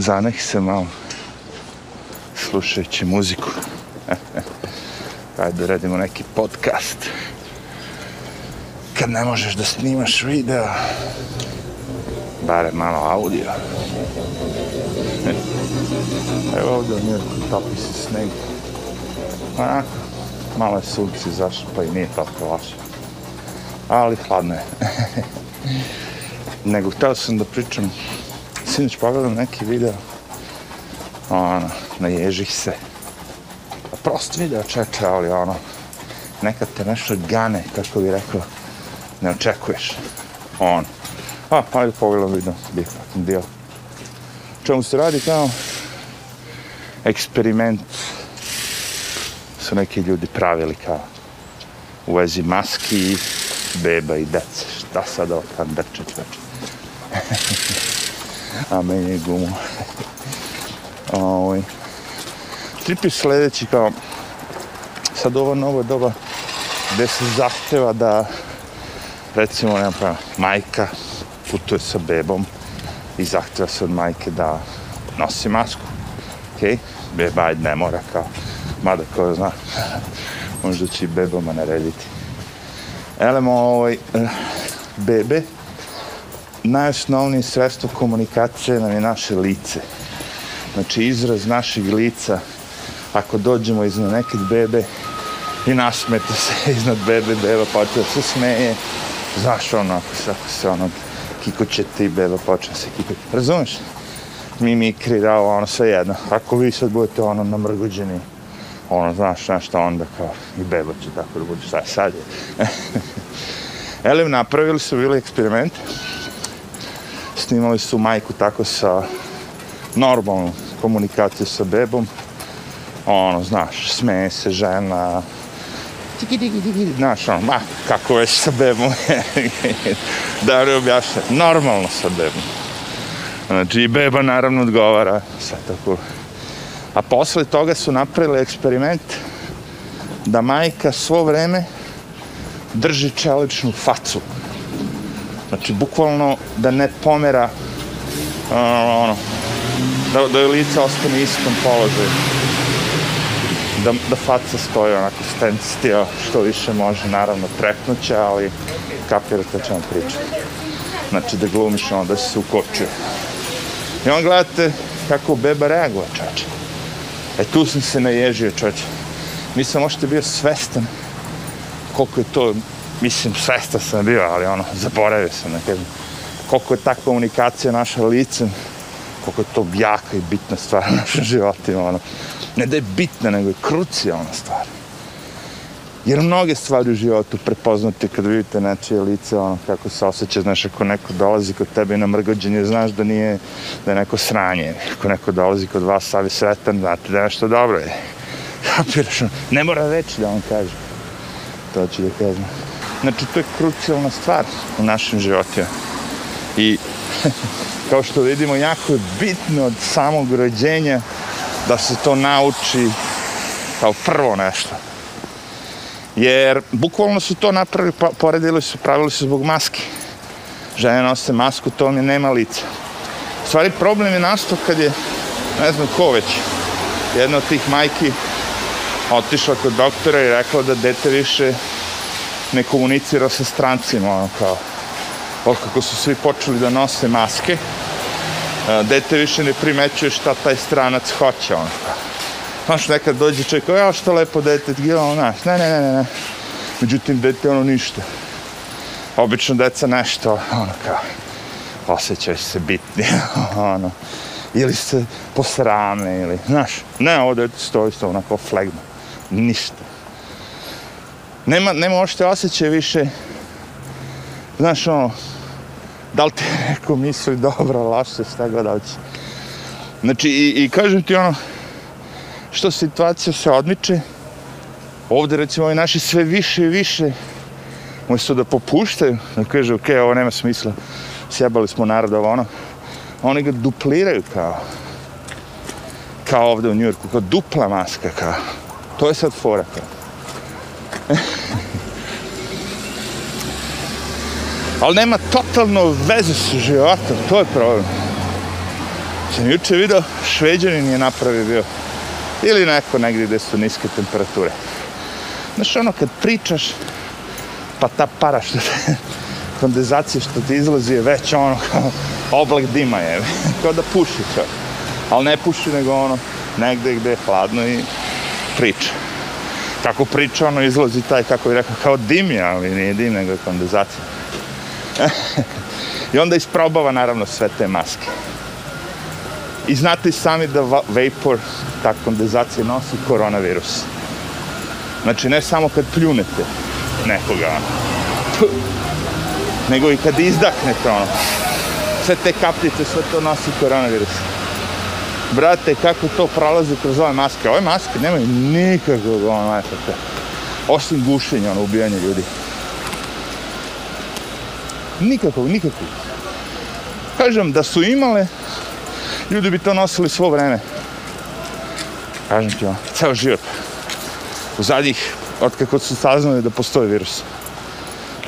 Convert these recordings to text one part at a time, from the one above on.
zanahi se malo slušajući muziku. Hajde, radimo neki podcast. Kad ne možeš da snimaš video, bare malo audio. Evo ovdje u Njurku topi se sneg. A, malo je sunce zašto, pa i nije tako vaše. Ali hladno je. Nego, htio sam da pričam sinuć pogledam neki video, ono, naježih se. Pa prost video čeče, ali ono, nekad te nešto gane, kako bi rekao, ne očekuješ. On. A, hajde pogledam video, bih dio. Čemu se radi tamo? Eksperiment su neki ljudi pravili kao u vezi maski beba i dece. Šta sad ovo tam drče čoče? a meni je gumu. Ovoj. Trip je sljedeći kao sad ovo novo doba gdje se zahteva da recimo nema pravda, majka putuje sa bebom i zahteva se od majke da nosi masku. Ok? Beba ajde ne mora kao mada ko zna možda će i bebama narediti. Elemo ovoj eh, bebe najosnovnije sredstvo komunikacije nam je naše lice. Znači izraz našeg lica, ako dođemo iznad nekih bebe i nasmete se iznad bebe, beba počne se smeje. Znaš ono, ako se, ako se ono kikuće ti, beba počne se kikuće. Razumeš? Mi mi krira, ono sve jedno. Ako vi sad budete ono namrguđeni, ono, znaš, znaš šta onda, kao, i beba će tako da bude, šta sad je. Elim, napravili su bili eksperimente snimali su majku tako sa normalnom komunikacijom sa bebom. Ono, znaš, smeje se žena, Znaš ono, ma, kako već sa bebom. da li objašnja, normalno sa bebom. Znači, i beba naravno odgovara, sve tako. A posle toga su napravili eksperiment da majka svo vreme drži čeličnu facu. Znači, bukvalno da ne pomera uh, ono, da, da je lice ostane istom položaju. Da, da faca stoji onako stand still, što više može, naravno, trepnuće, ali kapirate ćemo pričati. Znači, da glumiš ono, da se ukočuje. I on gledate kako beba reaguje, čače. E tu sam se naježio, čače. Nisam ošte bio svestan koliko je to mislim, svesta sam bio, ali ono, zaboravio sam, da kažem, koliko je ta komunikacija naša licem, koliko je to jaka i bitna stvar u našem životima, ono, ne da je bitna, nego je krucijalna stvar. Jer mnoge stvari u životu prepoznate kad vidite nečije lice, ono, kako se osjeća, znaš, ako neko dolazi kod tebe na mrgođenje, znaš da nije, da je neko sranje. Ako neko dolazi kod vas, savi sretan, znate da je nešto dobro je. Kapiraš, ono, ne mora reći da on kaže. To ću da kažem. Znači, to je krucijalna stvar u našim životima. I kao što vidimo, jako je bitno od samog rođenja da se to nauči kao prvo nešto. Jer bukvalno su to napravili, pa, poredili su, pravili su zbog maske. Žene nose masku, to mi nema lica. U stvari, problem je nastao kad je, ne znam ko već, jedna od tih majki otišla kod doktora i rekla da dete više ne komunicira sa strancima, ono kao, otkako su svi počeli da nose maske, e, dete više ne primećuje šta taj stranac hoće, ono kao. Znaš, nekad dođe čovjek, ja što lepo dete, gdje ono, znaš, ne, ne, ne, ne, ne. Međutim, dete ono ništa. Obično deca nešto, ono kao, osjećaju se bitni, ono, ili se posrame, ili, znaš, ne, ovo dete stoji, stoji, onako, flegma, ništa nema, nema ošte osjećaj više, znaš ono, da li ti neko misli dobro, loše, šta god hoće. Znači, i, i kažem ti ono, što situacija se odmiče, ovde recimo ovi naši sve više i više umjesto da popuštaju, da kaže, ok, ovo nema smisla, sjebali smo narod ovo ono, oni ga dupliraju kao, kao ovde u Njurku, kao dupla maska, kao, to je sad fora, kao. ali nema totalno veze sa životom, to je problem. Sam juče video, šveđanin je napravio bio. Ili neko negdje gde su niske temperature. Znaš, ono kad pričaš, pa ta para što te, kondenzacija što ti izlazi je već ono kao oblak dima je. Kao da puši čak. Ali ne puši nego ono negde gde je hladno i priča. Kako priča ono izlazi taj, kako bi rekao, kao dim je, ali nije dim nego je kondenzacija. I onda isprobava naravno sve te maske. I znate sami da va vapor ta kondenzacija nosi koronavirus. Znači ne samo kad pljunete nekoga, ono, Puh. nego i kad izdahnete ono. Sve te kapljice, sve to nosi koronavirus. Brate, kako to prolazi kroz ove maske? Ove maske nemaju nikakvog ono efekta. Osim gušenja, ono, ubijanje ljudi. Nikakav, nikakav. Kažem, da su imale, ljudi bi to nosili svo vreme. Kažem ti vam, ono, ceo život. U zadnjih, otkako su saznali da postoji virus.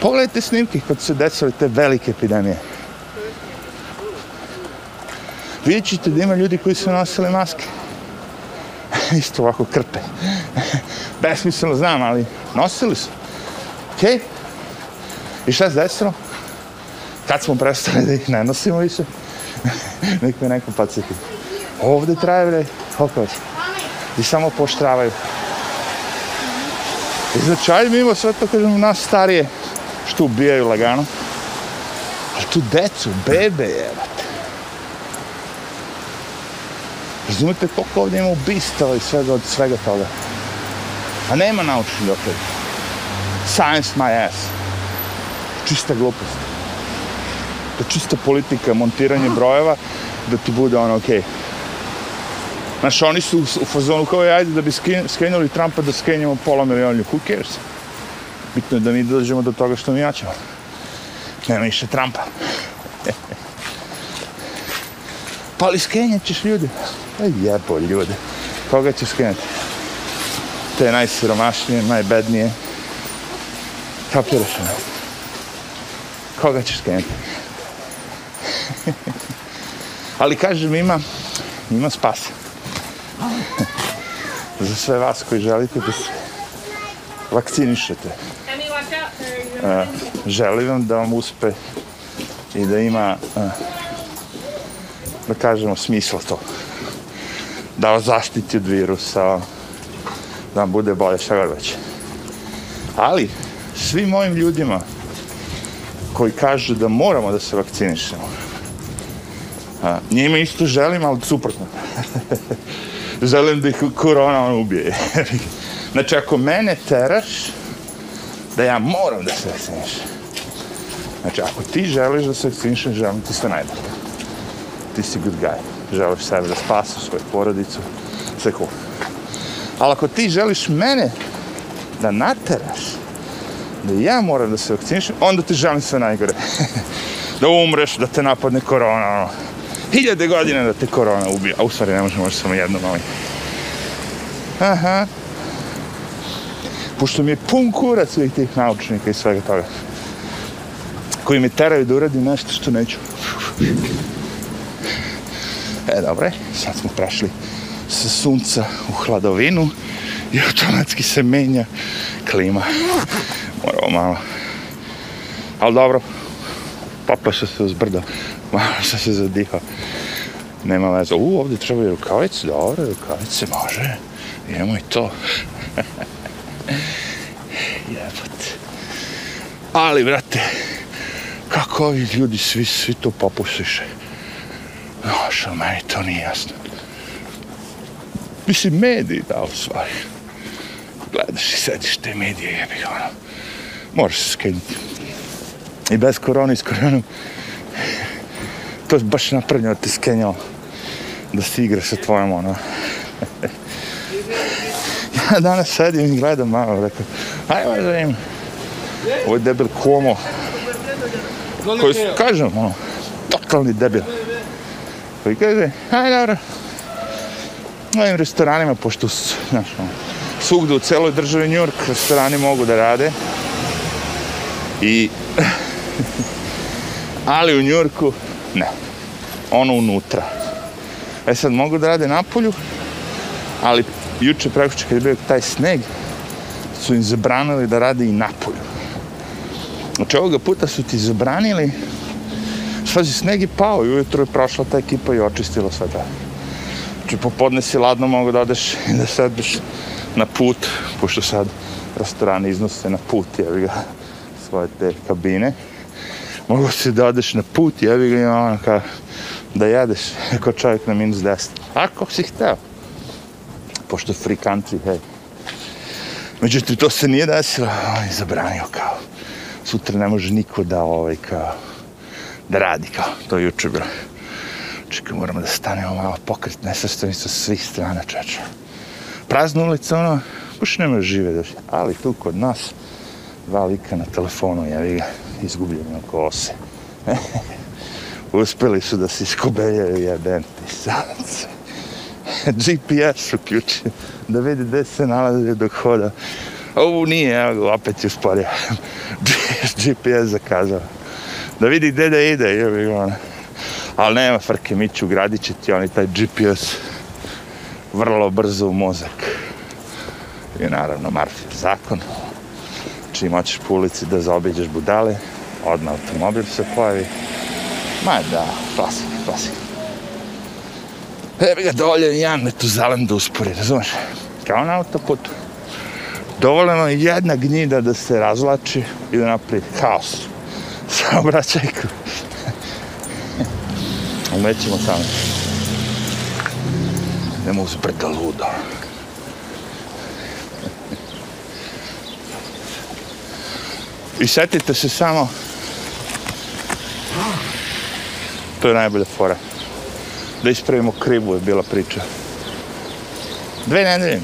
Pogledajte snimke kad su se desile te velike epidemije. Vidjet ćete da ima ljudi koji su nosili maske. Isto ovako krpe. Besmisleno znam, ali nosili su. Okej? Okay. I šta se desilo? kad smo prestali da ih ne nosimo više, nek me neko paciti. Ovde traje, bre, koliko I samo poštravaju. I znači, ajde mimo sve to, kažem, nas starije, što ubijaju lagano. Ali tu decu, bebe, jebate. Razumete koliko ovdje ima ubistava i svega, od svega toga. A nema naučni doktor. Science my ass. Čista glupost nekakva dakle, čista politika, montiranje brojeva, da ti bude ono, okej. Okay. Znaš, oni su u fazonu kao, e, ajde da bi skenjali Trumpa, da skenjamo pola milijonju, who cares? Bitno je da mi dođemo do toga što mi jačemo. Nema više Trumpa. pa li skenjat ćeš ljudi? E, jebo ljudi. Koga ćeš skenjati? Te najsiromašnije, najbednije. Kapiraš me. Koga ćeš skenjati? Ali kažem, ima, ima spas. Za sve vas koji želite da se vakcinišete. Uh, želim vam da vam uspe i da ima, uh, da kažemo, smisla to. Da vas zaštiti od virusa, da vam bude bolje, šta god već. Ali, svim mojim ljudima koji kažu da moramo da se vakcinišemo, Njima isto želim, ali suprotno. želim da ih korona ono ubije. znači, ako mene teraš, da ja moram da se vakcinišem. Znači, ako ti želiš da se vakcinišem, želim ti sve najbolje. Ti si good guy. Želiš sebe da spasu svoju porodicu, sve cool. Ali ako ti želiš mene da nateraš, da ja moram da se vakcinišem, onda ti želim sve najgore. da umreš, da te napadne korona, ono hiljade godina da te korona ubije. A u stvari ne možemo, može samo jedno malo. Aha. Pošto mi je pun kurac svih tih naučnika i svega toga. Koji me teraju da uradim nešto što neću. E, dobro, sad smo prešli sa sunca u hladovinu i automatski se menja klima. Moramo malo. Ali dobro, popla se uz brdo, Malo što se zadiha. Nema veze. U, ovdje treba i rukavice. Dobro, rukavice može. Idemo i to. Jebat. Ali, brate, kako ovi ljudi svi, svi to popusiše. No, što meni to nije jasno. Mislim, mediji da, u stvari. Gledaš i sediš te medije, jebih, ono. Možeš se skinuti. I bez korona, i s koronom to je baš napravljeno ti skenjao da si igraš sa tvojom, ono. ja danas sedim i gledam malo, rekao, ajde, ajde, ovaj ajde, ovo je debil komo. Koji su, kažem, ono, totalni debil. Koji kaže, ajde, dobro, u ovim restoranima, pošto su, znaš, ono, svugdje u celoj državi New York restorani mogu da rade. I... Ali u New Yorku, Ne. Ono unutra. E sad mogu da rade napolju, ali juče prekoče kad je bio taj sneg, su im zabranili da rade i napolju. Znači ovoga puta su ti zabranili, svađi sneg je pao i ujutro je prošla ta ekipa i očistila sve da. Znači popodne si ladno mogu da odeš i da sedbiš na put, pošto sad restorane iznose na put, jer ga svoje te kabine mogu se da odeš na put, jebi ga ima ono kao, da jedeš kao čovjek na minus deset. Ako si hteo, pošto free country, hej. Međutim, to se nije desilo, on je zabranio kao, sutra ne može niko da ovaj kao, da radi kao, to je juče bilo. Čekaj, moramo da stanemo malo pokret, nesrstveni su svi strana čeče. Prazna ulica, ono, baš nema žive da ali tu kod nas, dva lika na telefonu, jevi ga izgubljeni oko ose. Uspeli su da se iskobeljaju jedan pisac. GPS uključen, da vidi gde se nalaze dok hoda. Ovo nije, ja ga opet ću sporio. GPS zakazao. Da vidi gde da ide, je bi ono. Ali nema frke, mi ću gradit će ti oni taj GPS vrlo brzo u mozak. I naravno, Marfil zakon znači moćeš po ulici da zaobiđeš budale, odmah automobil se pojavi. Ma da, klasik, klasik. Evo ga dolje, ja ne tu zalem da uspori, razumeš? Kao na autoputu. Dovoljeno je jedna gnjida da se razlači i da naprije haos. Samo braćaj kru. Umećemo sami. Ne mogu se preta ludo. Ne mogu se preta ludo. I setite se samo... To je najbolja fora. Da ispravimo krivu je bila priča. Dve nedelje.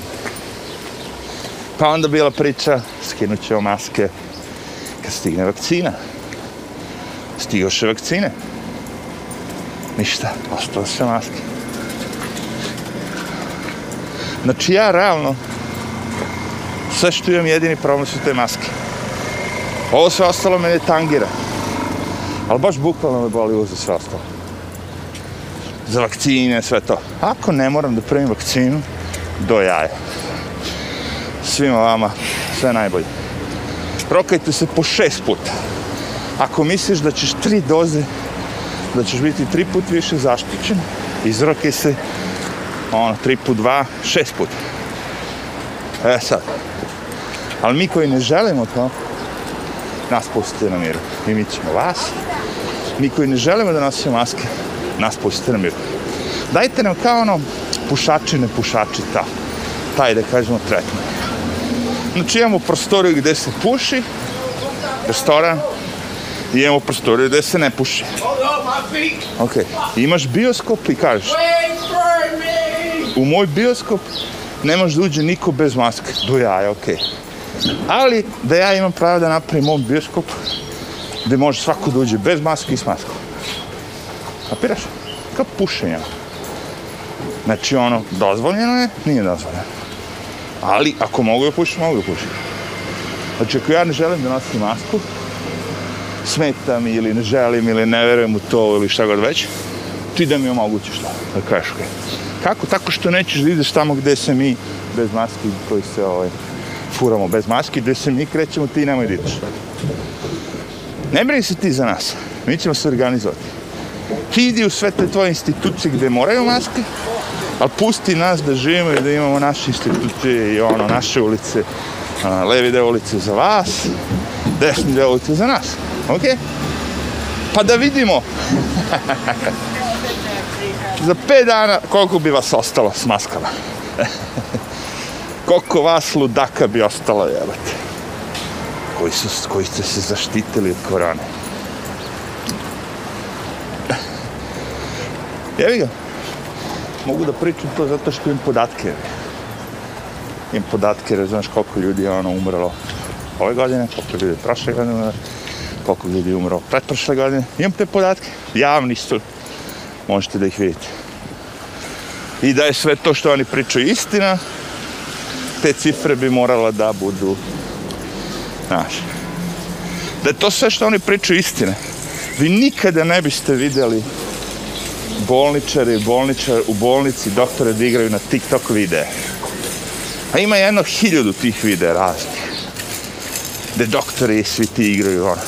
Pa onda bila priča, skinut ćemo maske kad stigne vakcina. Stigoše vakcine. Ništa, ostale se maske. Znači ja realno, sve što imam jedini problem su te maske. Ovo sve ostalo mene tangira. Ali baš bukvalno me boli uze sve ostalo. Za vakcine, sve to. Ako ne moram da primim vakcinu, do jaja. Svima vama sve najbolje. Rokajte se po šest puta. Ako misliš da ćeš tri doze, da ćeš biti tri put više zaštićen, izrokaj se ono, tri put, dva, šest puta. E sad. Ali mi koji ne želimo to, nas pustite na miru. I mi ćemo vas. Mi koji ne želimo da nosimo maske, nas pustite na miru. Dajte nam kao ono pušači, ne pušači, ta. Taj, da kažemo, tretman. Znači imamo prostoriju gde se puši, restoran, i imamo prostoriju gde se ne puši. Ok, imaš bioskop i kažeš, u moj bioskop ne može da uđe niko bez maske, do jaja, okej. Okay ali da ja imam pravo da napravim ovom bioskop gde može svako da uđe bez maske i s maskom. Kapiraš? Kao pušenja. Znači ono, dozvoljeno je, nije dozvoljeno. Ali, ako mogu je pušiti, mogu je pušiti. Znači, ako ja ne želim da nosim masku, smetam ili ne želim ili ne verujem u to ili šta god već, ti da mi omogućiš to. Da kažeš, okay. Kako? Tako što nećeš da ideš tamo gde se mi bez maske koji se ovaj, furamo bez maski, gdje se mi krećemo, ti nemoj ideš. Ne brini se ti za nas, mi ćemo se organizovati. Ti idi u sve te tvoje institucije gdje moraju maske, ali pusti nas da živimo i da imamo naše institucije i ono, naše ulice, a, levi deo ulice za vas, desni deo ulice za nas. Ok? Pa da vidimo. za pet dana koliko bi vas ostalo s maskama. koliko vas ludaka bi ostalo jebati koji, su, koji ste se zaštitili od korone jevi ga mogu da pričam to zato što imam podatke imam podatke razumeš koliko ljudi je ono umrlo ove godine, koliko ljudi je prošle godine koliko ljudi je umrlo pretprošle godine imam te podatke, javni su možete da ih vidite i da je sve to što oni pričaju istina, te cifre bi morala da budu znaš da je to sve što oni pričaju istine vi nikada ne biste videli bolničari bolničar u bolnici doktore da igraju na tiktok videe a ima jedno hiljadu tih videa raznih gde doktori i svi ti igraju ono.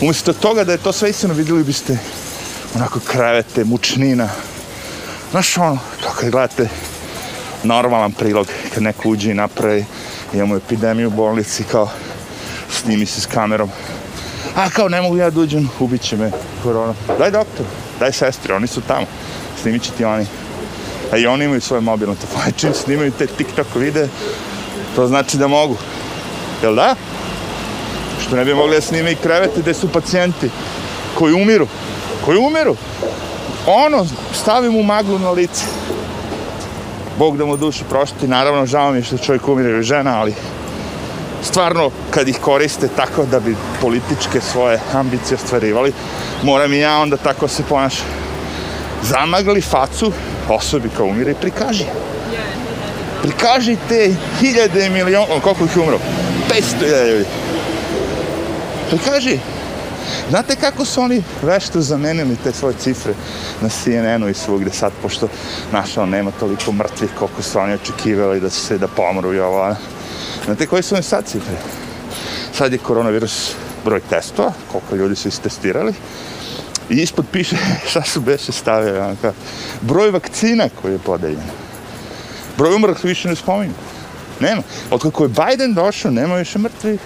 umjesto toga da je to sve istino videli biste onako krevete, mučnina znaš ono, to kad gledate normalan prilog kad neko uđe i napravi imamo epidemiju u bolnici kao snimi se s kamerom a kao ne mogu ja da uđem ubit će me korona daj doktor, daj sestri, oni su tamo snimit će ti oni a i oni imaju svoje mobilne telefone čim snimaju te tiktok vide to znači da mogu jel da? što ne bi mogli da snime i krevete gde su pacijenti koji umiru koji umiru ono, stavim mu maglu na lice Bog da mu dušu prošti, naravno žao mi je što čovjek umire ili žena, ali stvarno kad ih koriste tako da bi političke svoje ambicije ostvarivali, moram i ja onda tako se ponašati. Zamagli facu osobi kao umire i prikaži. Prikaži te hiljade milijona, koliko ih umro? 500 ljudi. Prikaži, Znate kako su oni vešto zamenili te svoje cifre na CNN-u i svugde sad, pošto našao nema toliko mrtvih koliko su oni očekivali da će se da pomru i ovo. Znate koje su oni sad cifre? Sad je koronavirus broj testova, koliko ljudi su istestirali. I ispod piše, šta su beše stavili, onka, broj vakcina koji je podeljen. Broj umrlih više ne spominju. Nema. Od kako je Biden došao, nema više mrtvih.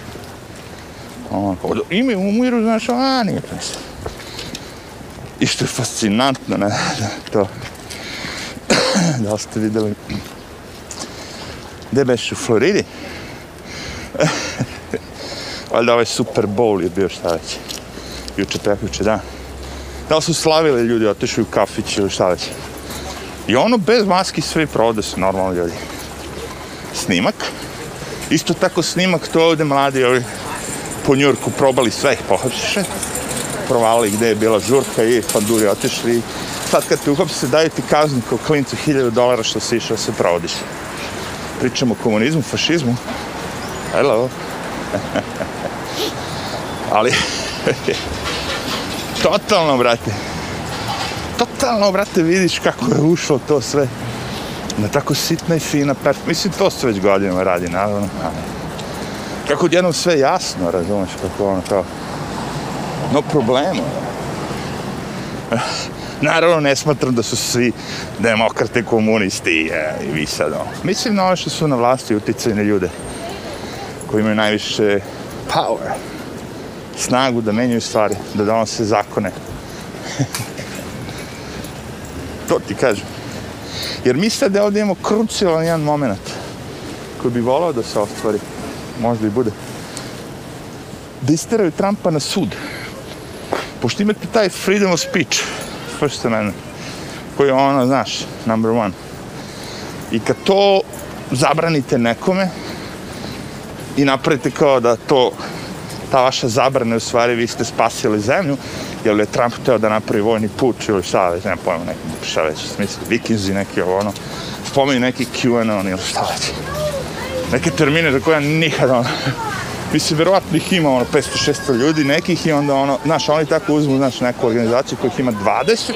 Od, ono, ime umiru, znaš, a nije to ništa. I što je fascinantno, ne, to. da li ste videli? Gde beš u Floridi? Valjda ovaj Super Bowl je bio šta već. Juče, prekuće, da. Da li su slavili ljudi, otišli u kafić ili šta već. I ono bez maski sve prode su normalni ljudi. Snimak. Isto tako snimak to ovde mladi ovi po Njurku probali sve ih pohapšiše, provali gde je bila žurka i panduri otišli. Sad kad te uhopse, daju ti kaznu kao klincu hiljada dolara što si išao se provodiš. Pričamo o komunizmu, fašizmu. Hello. Ali, totalno, brate, totalno, brate, vidiš kako je ušlo to sve na tako sitna i fina perfa. Mislim, to se već godinama radi, naravno. Ali kako jednom sve jasno, razumeš, kako ono kao, no problema. Naravno, ne smatram da su svi demokrate, komunisti je, i vi sad, ono. Mislim na ono što su na vlasti uticaj na ljude koji imaju najviše power, snagu da menjaju stvari, da donose zakone. to ti kažem. Jer mi sad ovdje imamo krucijalan jedan moment koji bi volao da se ostvari možda i bude, da isteraju Trumpa na sud. Pošto imate taj freedom of speech, first amendment, koji je ono, znaš, number one. I kad to zabranite nekome i napravite kao da to, ta vaša zabrana, u stvari vi ste spasili zemlju, jer je Trump teo da napravi vojni puč ili šta već, nema pojma, nekako šta već, u smislu, vikinzi neki ovo ono, spominju neki QAnon ili šta već neke termine za koje nikad ono, mislim, verovatno ih ima ono 500-600 ljudi nekih i onda ono, znaš, oni tako uzmu, znaš, neku organizaciju kojih ima 20,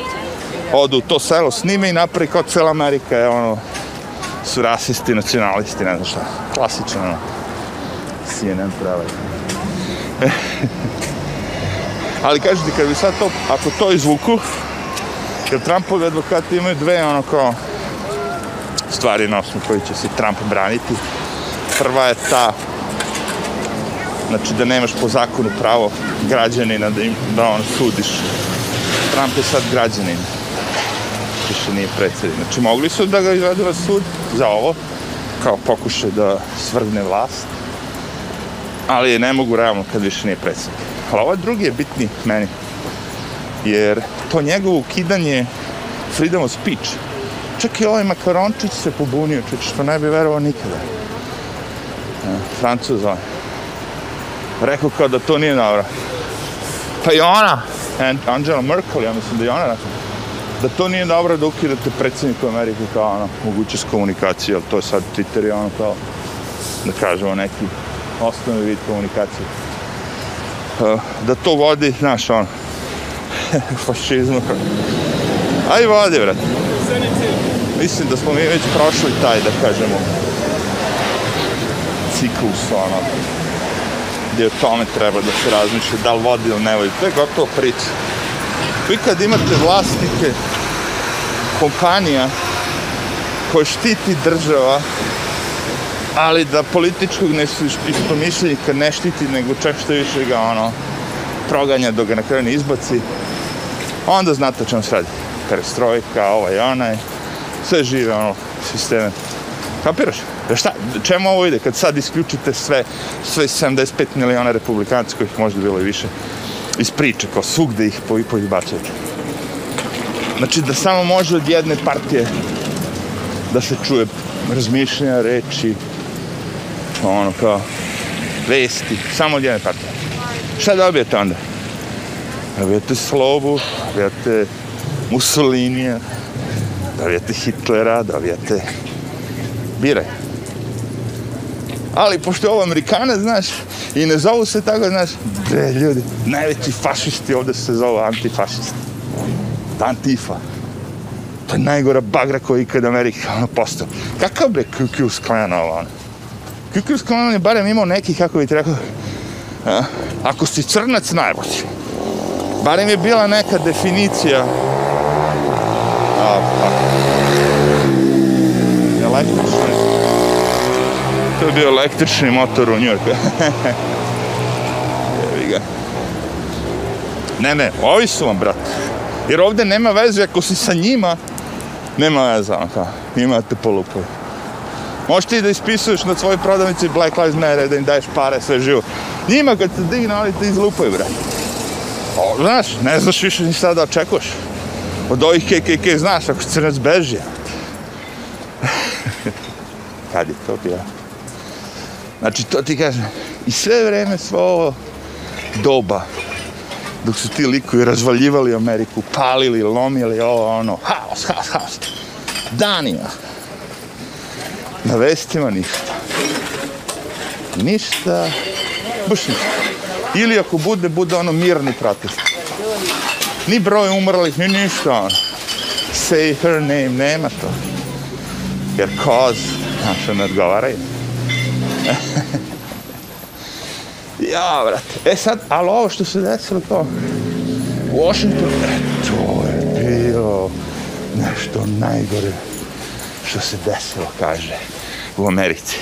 odu u to selo snime i napravi kao cela Amerika je ono, su rasisti, nacionalisti, ne znam šta, klasično ono, CNN prava. Ali kažete, kad bi sad to, ako to izvuku, jer Trumpovi advokati imaju dve ono kao stvari na osnovu koji će se Trump braniti, prva je ta znači da nemaš po zakonu pravo građanina da, im, da on sudiš Trump je sad građanin više nije predsednik znači mogli su da ga izvedu na sud za ovo kao pokušaj da svrgne vlast ali je ne mogu realno kad više nije predsednik ali ovaj drugi je bitni meni jer to njegovo ukidanje freedom of speech čak i ovaj makarončić se pobunio čak što ne bi verovao nikada Francuz on. Rekao kao da to nije dobro. Pa i ona, And Angela Merkel, ja mislim da i ona rekao, da to nije dobro da ukidate predsjednik u Amerike kao ono, mogućnost komunikacije, ali to je sad Twitter i ono kao, da kažemo, neki osnovni vid komunikacije. Uh, da to vodi, znaš, ono, fašizmu. Aj vodi, vrat. Mislim da smo mi već prošli taj, da kažemo, ciklus, ono, gdje o tome treba da se razmišlja, da li vodi ili ne vodi, to je gotovo priča. Vi kad imate vlasnike kompanija koje štiti država, ali da političkog ne su istomišljenika ne štiti, nego čak što više ga, ono, proganja dok ga na kraju ne izbaci, onda znate čemu se radi. Perestrojka, ovaj, onaj, sve žive, ono, sisteme. Kapiraš? Kapiraš? E šta, čemu ovo ide kad sad isključite sve, sve 75 miliona republikanci kojih možda bilo i više iz priče, kao svugde ih po, po izbacujete. Znači da samo može od jedne partije da se čuje razmišljenja, reči, ono kao, vesti, samo od jedne partije. Šta dobijete onda? Dobijete Slobu, dobijete Mussolinija, dobijete Hitlera, dobijete... Biraj ali pošto je ovo Amerikana, znaš, i ne zovu se tako, znaš, bre, ljudi, najveći fašisti ovde se zove antifašisti. Antifa. To je najgora bagra koja je ikad Amerika ono, postao. Kakav bre QQ sklan ovo, ono? QQ sklan je barem imao neki, kako bih ti rekao, a, ako si crnac, najbolji. Barem je bila neka definicija. A, pa. Je električno. To je bio električni motor u Njurku. ne, ne, ovi su vam, brat. Jer ovde nema veze, ako si sa njima, nema veze, ono kao, imate polupove. Možeš ti da ispisuješ na svojoj prodavnici Black Lives Matter, da im daješ pare, sve živo. Njima kad se digne, ovi te izlupaju, brat. O, znaš, ne znaš više ni sada da očekuješ. Od ovih KKK znaš, ako crnac beži. Kad je to bilo? Znači, to ti kažem. I sve vreme, svo ovo doba, dok su ti likovi razvaljivali Ameriku, palili, lomili, ovo, ono, haos, haos, haos. Danima. Na vestima ništa. Ništa. Buš ništa. Ili ako bude, bude ono mirni protest. Ni broj umrlih, ni ništa. Ono. Say her name, nema to. Jer cause, znaš, ne odgovaraju. ja, vrat. E sad, ali ovo što se desilo to, u Washington, e, to je bilo nešto najgore što se desilo, kaže, u Americi.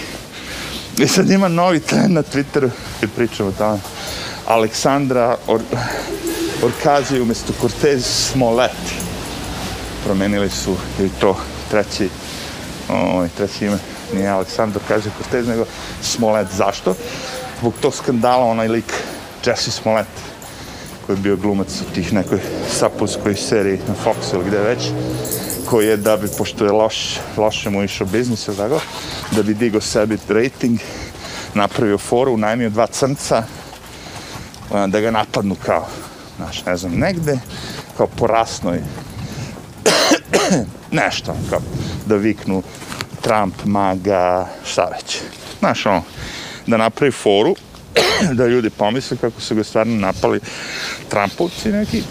I sad ima novi trend na Twitteru, i pričamo tamo, Aleksandra Or Orkazi umjesto Cortez Smollett. Promenili su, ili to, treći, oj, treći ime, nije Aleksandar kaže Cortez, nego Smolet. Zašto? Zbog tog skandala onaj lik Jesse Smolet, koji je bio glumac u tih nekoj sapuskoj seriji na Foxu ili gde već, koji je da bi, pošto je loš, loše mu išao biznis, tako, da bi digao sebi rating, napravio foru, unajmio dva crnca, da ga napadnu kao, znaš, ne znam, negde, kao porasnoj, nešto, kao, da viknu Trump, Maga, šta već. Znaš ono, da napravi foru, da ljudi pomisle kako su ga stvarno napali Trumpovci neki.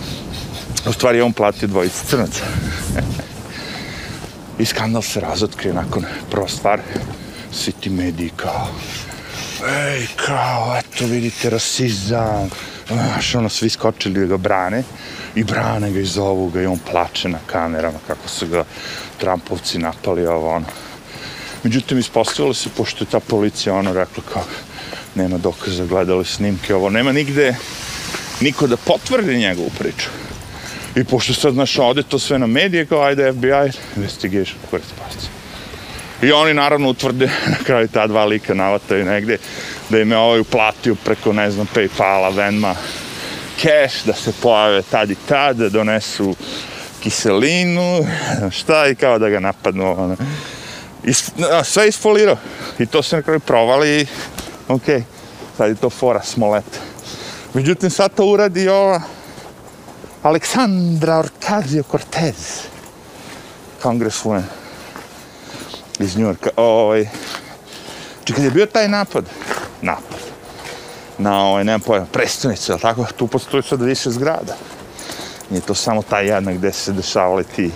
U stvari je on platio dvojice crnaca. I skandal se razotkrije nakon prva stvar. Svi ti mediji kao, ej, kao, eto vidite rasizam. Znaš, ono, svi skočili da ga brane i brane ga i zovu ga i on plače na kamerama kako su ga Trumpovci napali ovo ono. Međutim, ispostavilo se, pošto je ta policija ono rekla kao, nema dokaza, gledali snimke, ovo, nema nigde niko da potvrdi njegovu priču. I pošto sad, znaš, ode to sve na medije, kao, ajde FBI, investigation, kurac, pasci. I oni naravno utvrde na kraju ta dva lika navataju negde da im je ovaj uplatio preko, ne znam, Paypala, Venma, cash, da se pojave tad i tad, da donesu kiselinu, šta i kao da ga napadnu. Ono. Is, a, sve isfolirao. I to se na kraju provali i... Okej, okay, sad je to fora smolet. Međutim, sad to uradi ova... Aleksandra Orkazio Cortez. Kongres Women. Iz Njurka. Ovoj... Čekaj, je bio taj napad? Napad. Na ovoj, nemam pojma, prestonicu, ali tako? Tu postoji sad više zgrada. Nije to samo taj jedna gde se dešavali ti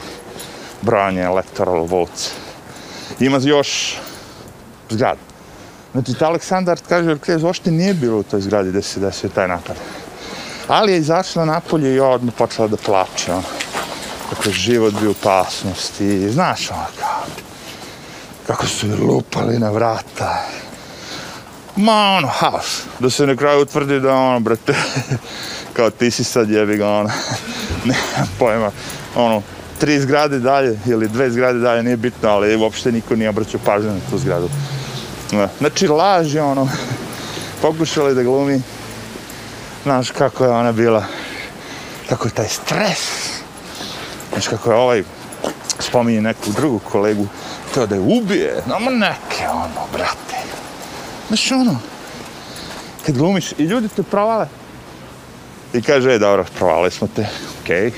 brojanje electoral votes ima još zgrada. Znači, ta Aleksandar, kaže, Orkez, ošte nije bilo u toj zgradi gde se desio taj napad. Ali je izašla napolje i odmah počela da plače, ono. Kako je život bio opasnost i, znaš, ono, kao, kako su joj lupali na vrata. Ma, ono, haos. Da se na kraju utvrdi da, ono, brate, kao ti si sad jebi ga, ono, nema pojma, ono, tri zgrade dalje ili dve zgrade dalje, nije bitno, ali uopšte niko nije obraćao pažnje na tu zgradu. Znači, laž je ono, pokušali da glumi, znaš kako je ona bila, kako je taj stres, znaš kako je ovaj, spominje neku drugu kolegu, to da je ubije, no neke ono, brate. Znaš ono, kad glumiš i ljudi te provale, i kaže, e, dobro, provale smo te, okej. Okay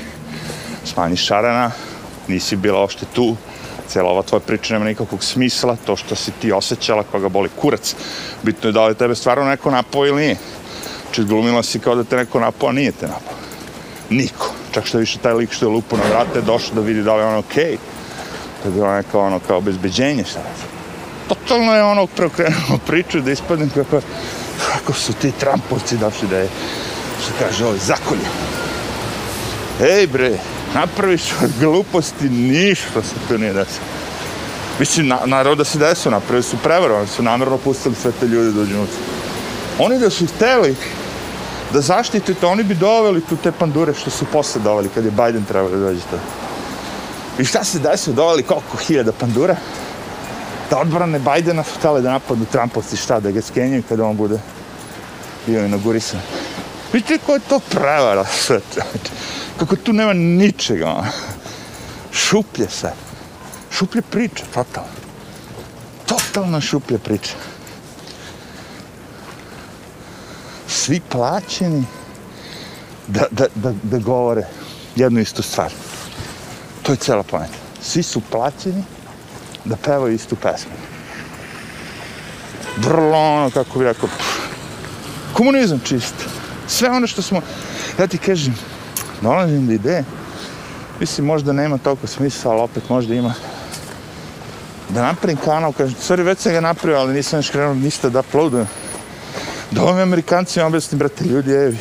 smanjiš šarana, nisi bila ošte tu, cijela ova tvoja priča nema nikakvog smisla, to što si ti osjećala, koga boli kurac, bitno je da li tebe stvarno neko napao ili nije. Či glumila si kao da te neko napao, a nije te napao. Niko. Čak što više taj lik što je lupo na vrate, došao da vidi da li je ono okej. Okay. To je bilo neko ono kao obezbeđenje šta je. Totalno je ono preokrenuo priču da ispadnem kako, pa, kako su ti trampovci došli da je, što kaže, ovo ovaj, zakolje. Ej bre, napraviš gluposti, ništa se tu nije desilo. Mislim, na, naroda se desu, napravili su prevaru, oni su namjerno pustili sve te ljude da uđu Oni da su hteli da zaštite to, oni bi doveli tu te pandure što su posle doveli, kad je Biden trebalo da dođe to. I šta se desilo, doveli koliko hiljada pandura, da odbrane Bajdena su htjeli da napadnu Trumpovci, šta, da ga skenjaju kada on bude bio inaugurisan. Vidite koja je to prevara, sve čoveče kako tu nema ničega. Šuplje se. Šuplje priče, totalno. Totalno šuplje priče. Svi plaćeni da, da, da, da govore jednu istu stvar. To je cijela pojenta. Svi su plaćeni da pevaju istu pesmu. Vrlo ono, kako bi rekao, pff. komunizam čist. Sve ono što smo, ja ti kažem, dolazim do ideje, mislim, možda nema toliko smisla, ali opet možda ima da napravim kanal, kažem, sorry, već sam ga napravio, ali nisam još krenuo ništa da uploadujem. Da ovim Amerikancima objasnim, brate, ljudi, evi,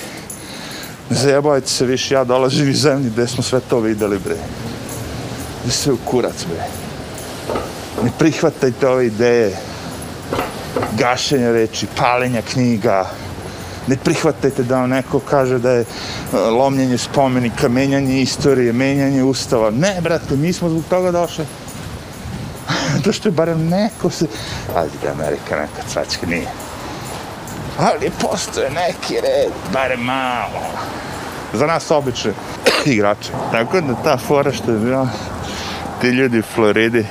ne zajebavajte se više, ja dolazim iz zemlji gde smo sve to videli, bre. Gde sve u kurac, bre. Ne prihvatajte ove ideje, gašenja reči, paljenja knjiga, ne prihvatajte da vam neko kaže da je e, lomljenje spomenika, menjanje istorije, menjanje ustava. Ne, brate, mi smo zbog toga došli. to što je barem neko se... Ali da Amerika neka cvačka nije. Ali postoje neki red, barem malo. Za nas obične igrače. Tako da ta fora što je bila, ti ljudi u Floridi,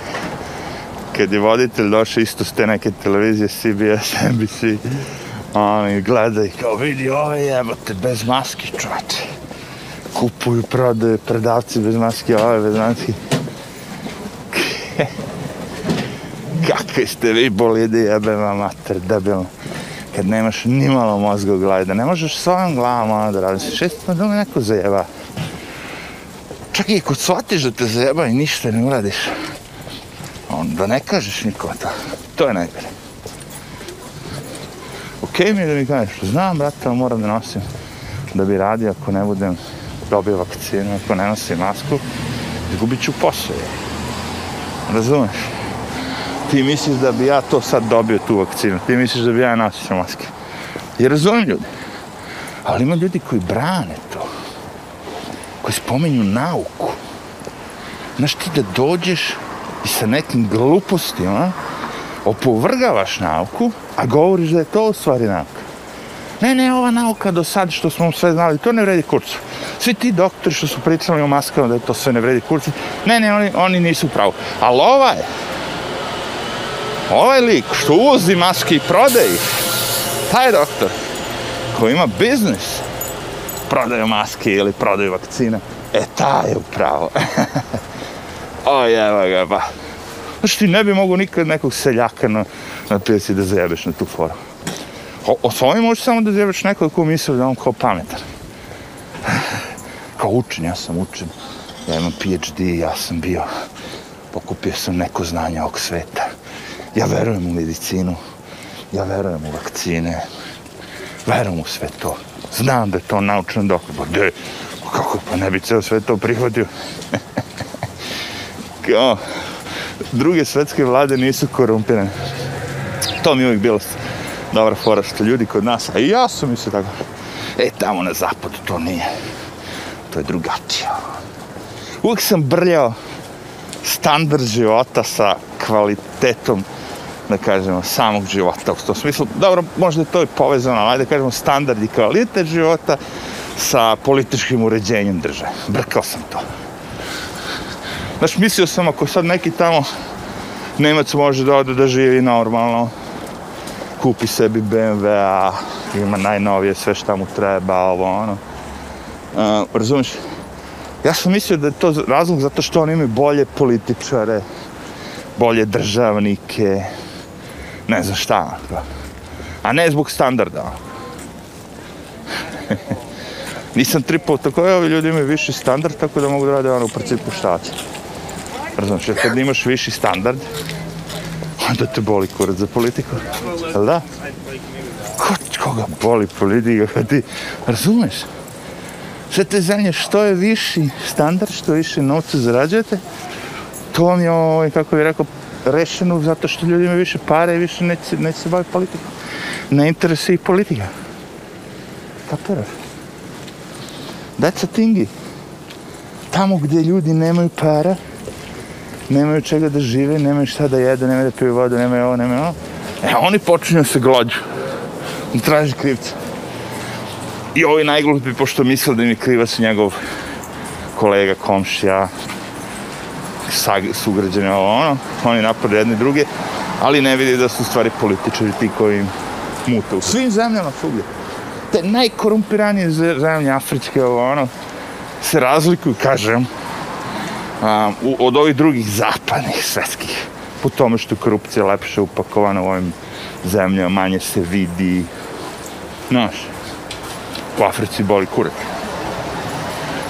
kad je voditelj došao isto s te neke televizije CBS, NBC, oni gledaju kao vidi ove ovaj jebote bez maske čovječe kupuju prodaju predavci bez maske ove ovaj bez maske kakve ste vi bolide jebe vam mater debilno kad nemaš ni malo mozga u glavi da ne možeš svojom glavom ono da radiš šest pa da neko zajeba čak i ako shvatiš da te zajeba i ništa ne uradiš onda ne kažeš nikom to to je najgore okej okay mi je da mi kažeš, znam, brate, ali moram da nosim da bi radio ako ne budem dobio vakcinu, ako ne nosim masku, izgubit ću posao. Razumeš? Ti misliš da bi ja to sad dobio, tu vakcinu, ti misliš da bi ja nosio maske. I razumem ljudi. Ali ima ljudi koji brane to. Koji spomenju nauku. Znaš ti da dođeš i sa nekim glupostima, a? opovrgavaš nauku, a govoriš da je to u stvari nauka. Ne, ne, ova nauka do sad što smo sve znali, to ne vredi kurcu. Svi ti doktori što su pričali o maskama da je to sve ne vredi kurcu, ne, ne, oni, oni nisu pravi. Ali ova je, ovaj lik što uvozi maske i prode ih, taj doktor koji ima biznis, prodaju maske ili prodaju vakcine, e, taj je upravo. o, jeva ga, ba. Pa. Znači ti ne bi mogao nikad nekog seljaka na, na pijaci da zajebeš na tu foru. O, o svojim možeš samo da zajebeš nekog ko misli da on kao pametan. kao učen, ja sam učen. Ja imam PhD, ja sam bio. Pokupio sam neko znanje ovog sveta. Ja verujem u medicinu. Ja verujem u vakcine. Verujem u sve to. Znam da je to naučno dok. Pa gde? Pa kako pa ne bi ceo sve to prihvatio? kao? druge svetske vlade nisu korumpirane. To mi je uvijek bilo dobra fora što ljudi kod nas, a i ja sam mislio tako. E, tamo na zapadu to nije. To je drugačije. Uvijek sam brljao standard života sa kvalitetom da kažemo, samog života u tom smislu. Dobro, možda je to i povezano, ali da kažemo, standard i kvalitet života sa političkim uređenjem države. Brkao sam to. Znaš, mislio sam ako sad neki tamo Nemac može da ode da živi normalno, kupi sebi BMW-a, ima najnovije sve šta mu treba, ovo, ono. Uh, e, razumiš? Ja sam mislio da je to razlog zato što oni imaju bolje političare, bolje državnike, ne znam šta. A ne zbog standarda. Nisam tripao, tako je, ovi ljudi imaju viši standard, tako da mogu da rade ono u principu šta će. Razumiješ, znači, kad imaš viši standard, onda te boli kurac za politiku. Jel da? Ko, koga boli politika kad ti... Razumiješ? Sve te zemlje, što je viši standard, što više novca zarađujete, to vam je, ovaj, kako bih rekao, rešeno zato što ljudi imaju više pare i više neće, neće se baviti politikom. Ne interese ih politika. Kapira? That's a thingy. Tamo gdje ljudi nemaju para, nemaju čega da žive, nemaju šta da jedu, nemaju da piju vodu, nemaju ovo, nemaju ovo. E, oni počinju se glođu. I traži krivca. I ovo je najglupi, pošto misle da im je krivac njegov kolega, komšija, sag, sugrađene, ovo ono. Oni napad jedne druge, ali ne vidi da su stvari političari ti koji im mute u svim zemljama fuglje. Te najkorumpiranije zemlje afričke, ovo ono, se razlikuju, kažem, um, u, od ovih drugih zapadnih svetskih po tome što korupcija lepše upakovana u ovim zemljama, manje se vidi znaš u Africi boli kurak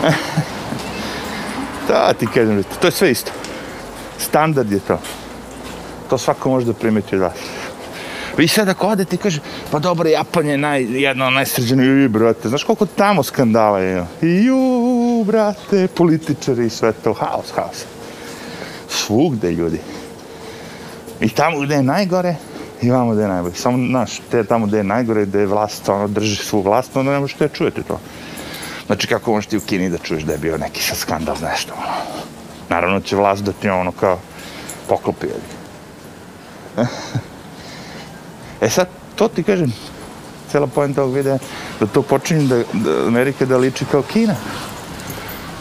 da ti kažem to je sve isto standard je to to svako može da primeti da Vi sad ako odete i kaže, pa dobro, Japan je naj, jedno najsređeno, i brate, znaš koliko tamo skandala je, juu, brate, političari i sve to, haos, haos. Svugde ljudi. I tamo gde je najgore, i vamo gde je najbolje. Samo, znaš, te tamo gde je najgore, gde je vlast, ono, drži svu vlast, onda ne možete da čujete to. Znači, kako možeš ti u Kini da čuješ da je bio neki sa skandal, nešto, ono. Naravno će vlast da ti ono kao poklopi, jel? E sad, to ti kažem, cijela pojenta ovog videa, da to počinje da, da Amerika da liči kao Kina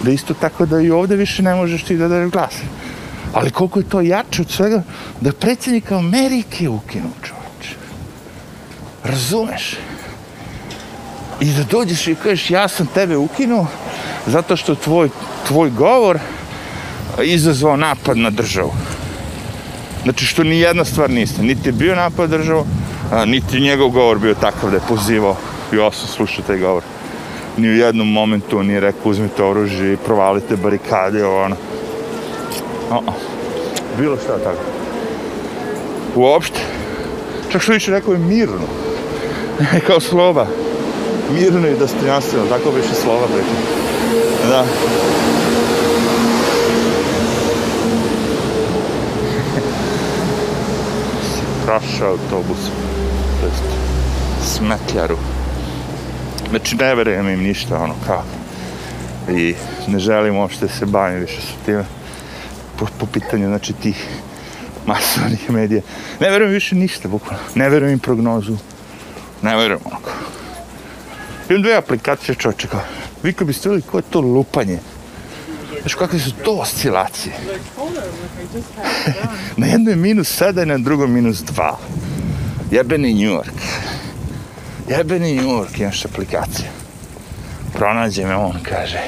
da isto tako da i ovde više ne možeš ti da daš glas. Ali koliko je to jače od svega, da predsjednik Amerike ukinu čovječ. Razumeš? I da dođeš i kažeš, ja sam tebe ukinuo, zato što tvoj, tvoj govor izazvao napad na državu. Znači što ni jedna stvar niste. Niti je bio napad državu, a, niti njegov govor bio takav da je pozivao. Ja sam slušao taj govor ni u jednom momentu nije rekao uzmite oružje i provalite barikade, ono. O, o. Bilo šta tako. Uopšte. Čak što više rekao je mirno. Kao slova. Mirno i dostojanstveno, tako bi više slova rekao. Da. Prašao autobus. To jest smetljaru znači ne verujem im ništa, ono, kako. I ne želim uopšte se bavim više sa tim, po, po pitanju, znači, tih masovnih medija. Ne verujem više ništa, bukvalno. Ne verujem im prognozu. Ne verujem, onako. Imam dve aplikacije, čoče, kao, vi koji biste vidjeli, ko je to lupanje? Znaš, kakve su to oscilacije? na jednom je minus 7, na drugom minus 2. Jebeni New York jebeni New York, imaš aplikaciju. Pronađe me on, kaže,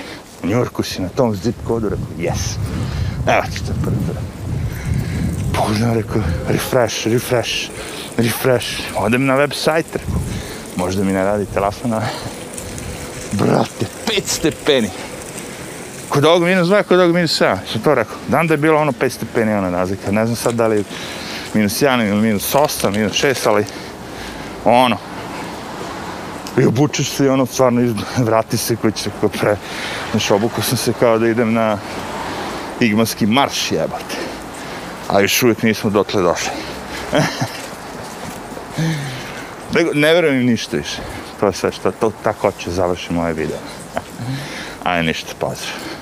u New Yorku si na tom zip kodu, rekao, yes. Evo ti to prvo. Pogledam, rekao, refresh, refresh, refresh. Odem na web sajt, rekao, možda mi ne radi telefona. Brate, pet stepeni. Kod ovog minus 2, kod ovog minus 7. Sam to rekao. Dan da je bilo ono 5 stepeni, ona razlika. Ne znam sad da li minus 1 ili minus 8, minus 6, ali ono, i obučeš se i ono stvarno iz, vrati se koji će kao pre znaš obuku sam se kao da idem na igmanski marš jebate a još uvijek nismo dotle došli ne, ne verujem im ništa više to je sve što to tako će završiti moje video ajde ništa pozdrav